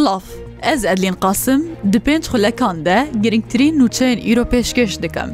Xilaaf Ez Edlîn qasim di pênc xulekan de giringtirîn nûçeyên îro pêşkeş dikim.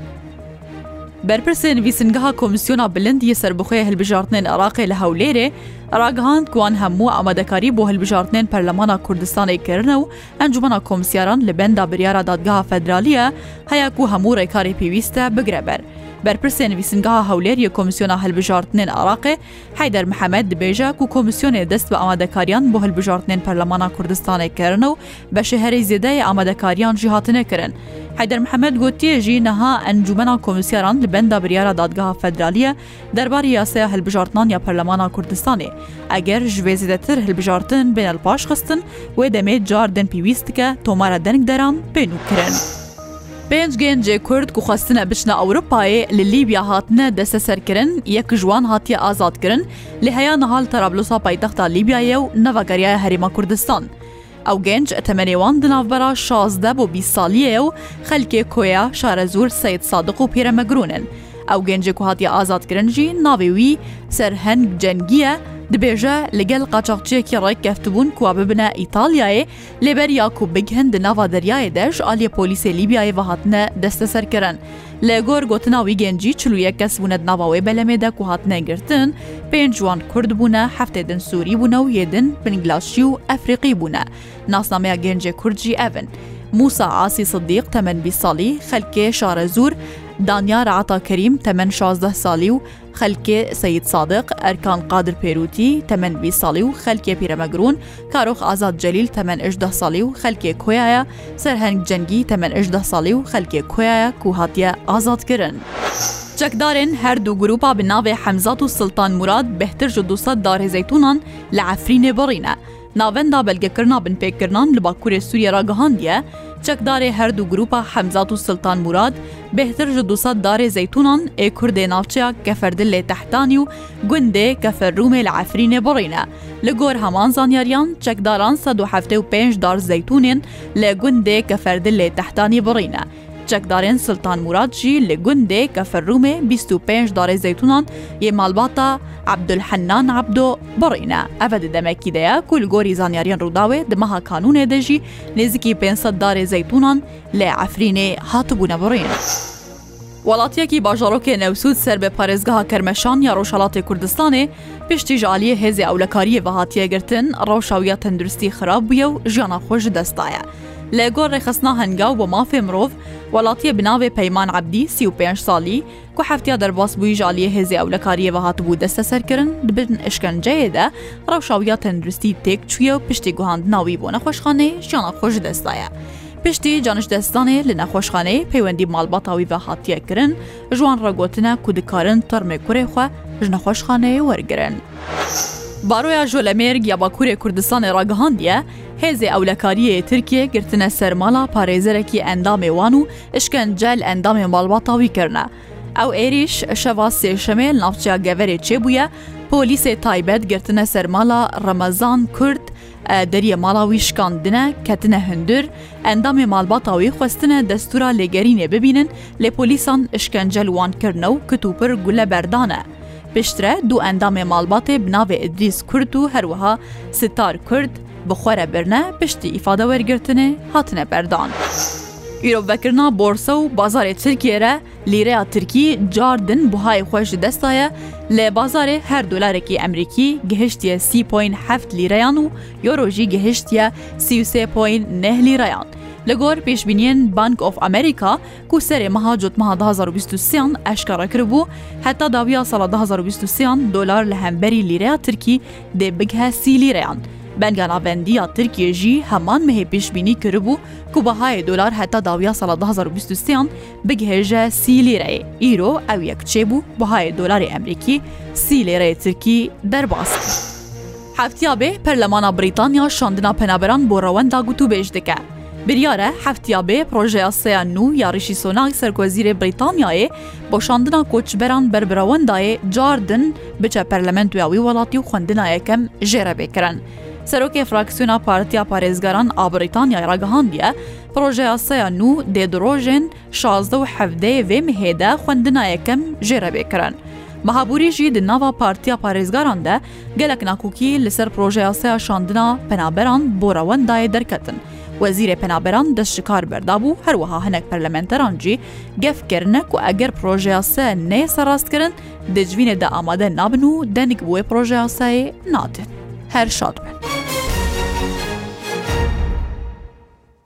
Berpirsên vîsingeha Komîsyona bilind yê serbixê hilbijartinên Iraqê li hewlêrê, ragihand ku an hemû amadekarî bo hilbijartinên Perlemana Kurdistanê kirine û encumana komsyaran li benda biryara dadgeha federaliye heye ku hemû rêkarê pêwîst e bigre ber. بەرپرسێن ویسنگەها هەولێریە کۆمیسیۆنا هەلبژارتنێن عراقێ حیدەر محەممەد دبێژە و کۆمیسیۆنێ دەست بە ئامادەکاریان بۆ هەلبژارتنێن پەرلەمانە کوردستانێکردن و بە شەهرەی زێدای ئامادەکاریان ژیهاتنەکردن. حیدەر محەممەد گوتیێژی نەها ئەنجومەنا کۆمیسیاران لە بەندا بریارە دادگەها فەدرالیە دەرباری یاسەیە هەلبژارتان یا پەرلەمانە کوردستانی ئەگەر ژێزیدەتر هەلبژارتن بێنەل پاش خستن وێ دەمێت جاردن پێویستکە تۆمارە دەنگ دەران پێنوکرن. پێنج گەنجێ کورد گوخواستنە بچنە ئەوروپایێ لە لیبیا هاتنە دەسە سەرکردن یەک ژوان هاتیە ئازادکردن لە هەیە نەهال تەرابلوسا پایتەختا لیبیایە و نەڤگەریای هەریمە کوردستان. ئەو گەنج تەمەێوان دناوبەرا شازدە بۆ بی ساڵیە و خەلکێ کۆیا شارە زور سید سادق و پیرەمەگرونن. ئەو گەنجێک و هاتی ئازادکردنجی ناوێوی سەرهنگ جەنگیە، دبێژە لەگەل قاچاقچیەکی ڕێککەفتبوون کوا ببنە ئیتالیایە لێبەر یاکو بگهند ناوا دەریایە دەش ئالیە پۆلیسی لیبیایە بەهاتنە دەستە سەرکردن. لە گۆر گوتناوی گەنجی چلوویە کەس بوونەت ناواوەی بەلەمێدا کو هات نەگرتن، پێنج جوان کورد بوونە هەفتێدن سووری بوونە و یێدن بنگلاشی و ئەفریقی بوونە. ناسنامەیە گەنجێ کورجی ئەڤن. موسا ئاسی صدیق تەمەەن بی ساڵی خەلکێ شارە زور، دانیار عتا کەریم تەمەەن 16 ساڵی و خەلکێ سید سادق ئەرکان قادر پێروتی تەمەەن بی ساڵی و خەلکێ پیرەمەگرون کارۆخ ئازاد جەلیل تەمەەن ئەشده ساڵی و خەلکێ کۆیایە سەرهنگ جەنگی تەمەەن ئەشده ساڵی و خەلکێ کۆیایە کوهاتیە ئازادکردن. Çekdarên her du grupa bi navê Hemzat û Siltan Murad behtir ji dusa darê zeytûnan li Efrînê borîne. Navenda belgekirina bin pêkirinan li Bakurê Sûriye ra gihandiye, çekdarê her du grupa Hemzat û Sultan Murad bêhtir ji dusa darê zeytûnan ê Kurdê navçeya keferdil lê tehtanî û gundê keferrûmê li Efrînê borîne. Li gor heman zanyariyan çekdaran se du hefte û pênj dar zeytûnên lê gundê keferdil lê tehtanî borîne. cekdarên Siltan Murad jî li gundê keferrûmê 25 darê zeytunan yê malbata Ebdulhennan Abdo birîne. Ev di demekî de ye ku li gorî zanyariyên Rûdawê di meha kanûnê de jî nêzikî 500 darê zeytunan lê Efrînê hatibûne birîn. وڵاتیەکی باژارۆکی نەوسود سەر بە پارێزگەها کەرمەشان یا ڕۆژهڵاتی کوردستانی پشتی ژالیە هێزی ئەولەکاریە بەهاتیەگرتن ڕەوشاویە تەندروستی خراپ بووە و ژیانە خۆش دەستایە. لە گۆڕ ڕێخستنا هەنگاو بۆ مافێ مرۆڤ وڵاتیە بناوێ پەیمان عبدی 35 ساڵی کو هەفتیا دەرباس بووی ژالیە هێزی ئەو لە کاریەوە هاتبوو دەستە سەرکردن ببرن ئشکنجەیەدا ڕەوشاویا تەندروستی تێک چویە و پشتی گوهاند ناوی بۆ نەخۆشخانەی شانە خۆش دەستایە. پشتی جانشدەستانێ لە نەخۆشخانەی پەیوەندی ماڵباتاوی بە هااتیەکردن ژوان ڕگوتنە کودکارن تەرمێ کوورێخوا ژنەخۆشخانەیە وەرگرن. بارۆیا ژۆلەمێرگ یا باکوورێ کوردستانی ڕگەهاندە، هێزێ ئەولەکاریە ترکیە گرتنە سەرماڵا پارێزەرەکی ئەندامێوان و شکنجل ئەندامێ ماڵباتاوی کردە. ئەو عێریش شەوا سێشەمێ ناوچیا گەڤێ چێبووە، پۆلیسێ تایبەت گرتنە سەرماڵا ڕەمەزان کورد دەریە ماڵاوی شکاندنە کەتنە هەندر ئەندامێ مالباتاوی خوستنە دەستورا لێگەرینێ ببینن لێ پۆلیسان شکنجەلوانکردنە و کتوپر گولە بەردانە. پشترە دوو ئەندامێ مالباتێ بناوێ ئدریس کورد و هەروەها ستار کورد بخۆرە برنە پشتی ئیفادە وەرگرتنێ هاتنە بەردان. Îrovvekirina borsa û bazarê Tirkiye re lîreya Tirkî cardin buhayê xweş ji destaya lê bazarê her dolarekî Emerîkî gihiştiye sîpoin heft lîreyan û yoro jî gihiştiye sîsêpoin neh lîreyan. Li gor pêşbîniyên Bank of Amerika ku serê meha cotmeha 2023yan eşkara kiribû, heta dawiya sala 2023yan dolar li hemberî lîreya Tirkî dê bighe sî lîreyan. بەنگەناڤندیا ترکیێژی هەمان مهێ پێشببینی کردبوو کو بەهای دلار هەتا داویا سال 1920یان بگهێژە سی لیرەیە ئیرۆ ئەو یەک کچێ بوو بەهای دلاری ئەمریکی سی لێرەیە ترکی دەرباست. هەفتیابێ پەرلەمانە بریتانیا شاندنا پەنابەران بۆ ڕەوەندا گوت و بێژ دەکە. بریارە هەفتیابێ پرۆژەیە سەیان و یاریشی سۆناک سەرکۆزیرە بریتانیایە بۆ شاندنا کۆچبەران بربراوەندایە جاردن بچە پەرلەمەند ویاوی وڵاتی و خوندنا یەکەم ژێرە بێکرن. Serokê fraksiyona Partiya Parêzgaran a Brîtanya ragihandiye, projeya seya nû dê dirojên şazde û hevdeyê vê mihêde xwendina yekem jê rebêkirin. Mehabûrî jî di nava Partiya Parêzgaran de gelek nakokî li ser projeya seya şandina penaberan borawendayê derketin. Wezîrê penaberan dest ji kar berdabû herwiha hinek perlementeran jî gefkirine ku eger projeya se nê serrastkirin, dicvînê de amade nabin û denik bu wê projeya seyê nadin. Her şad bin.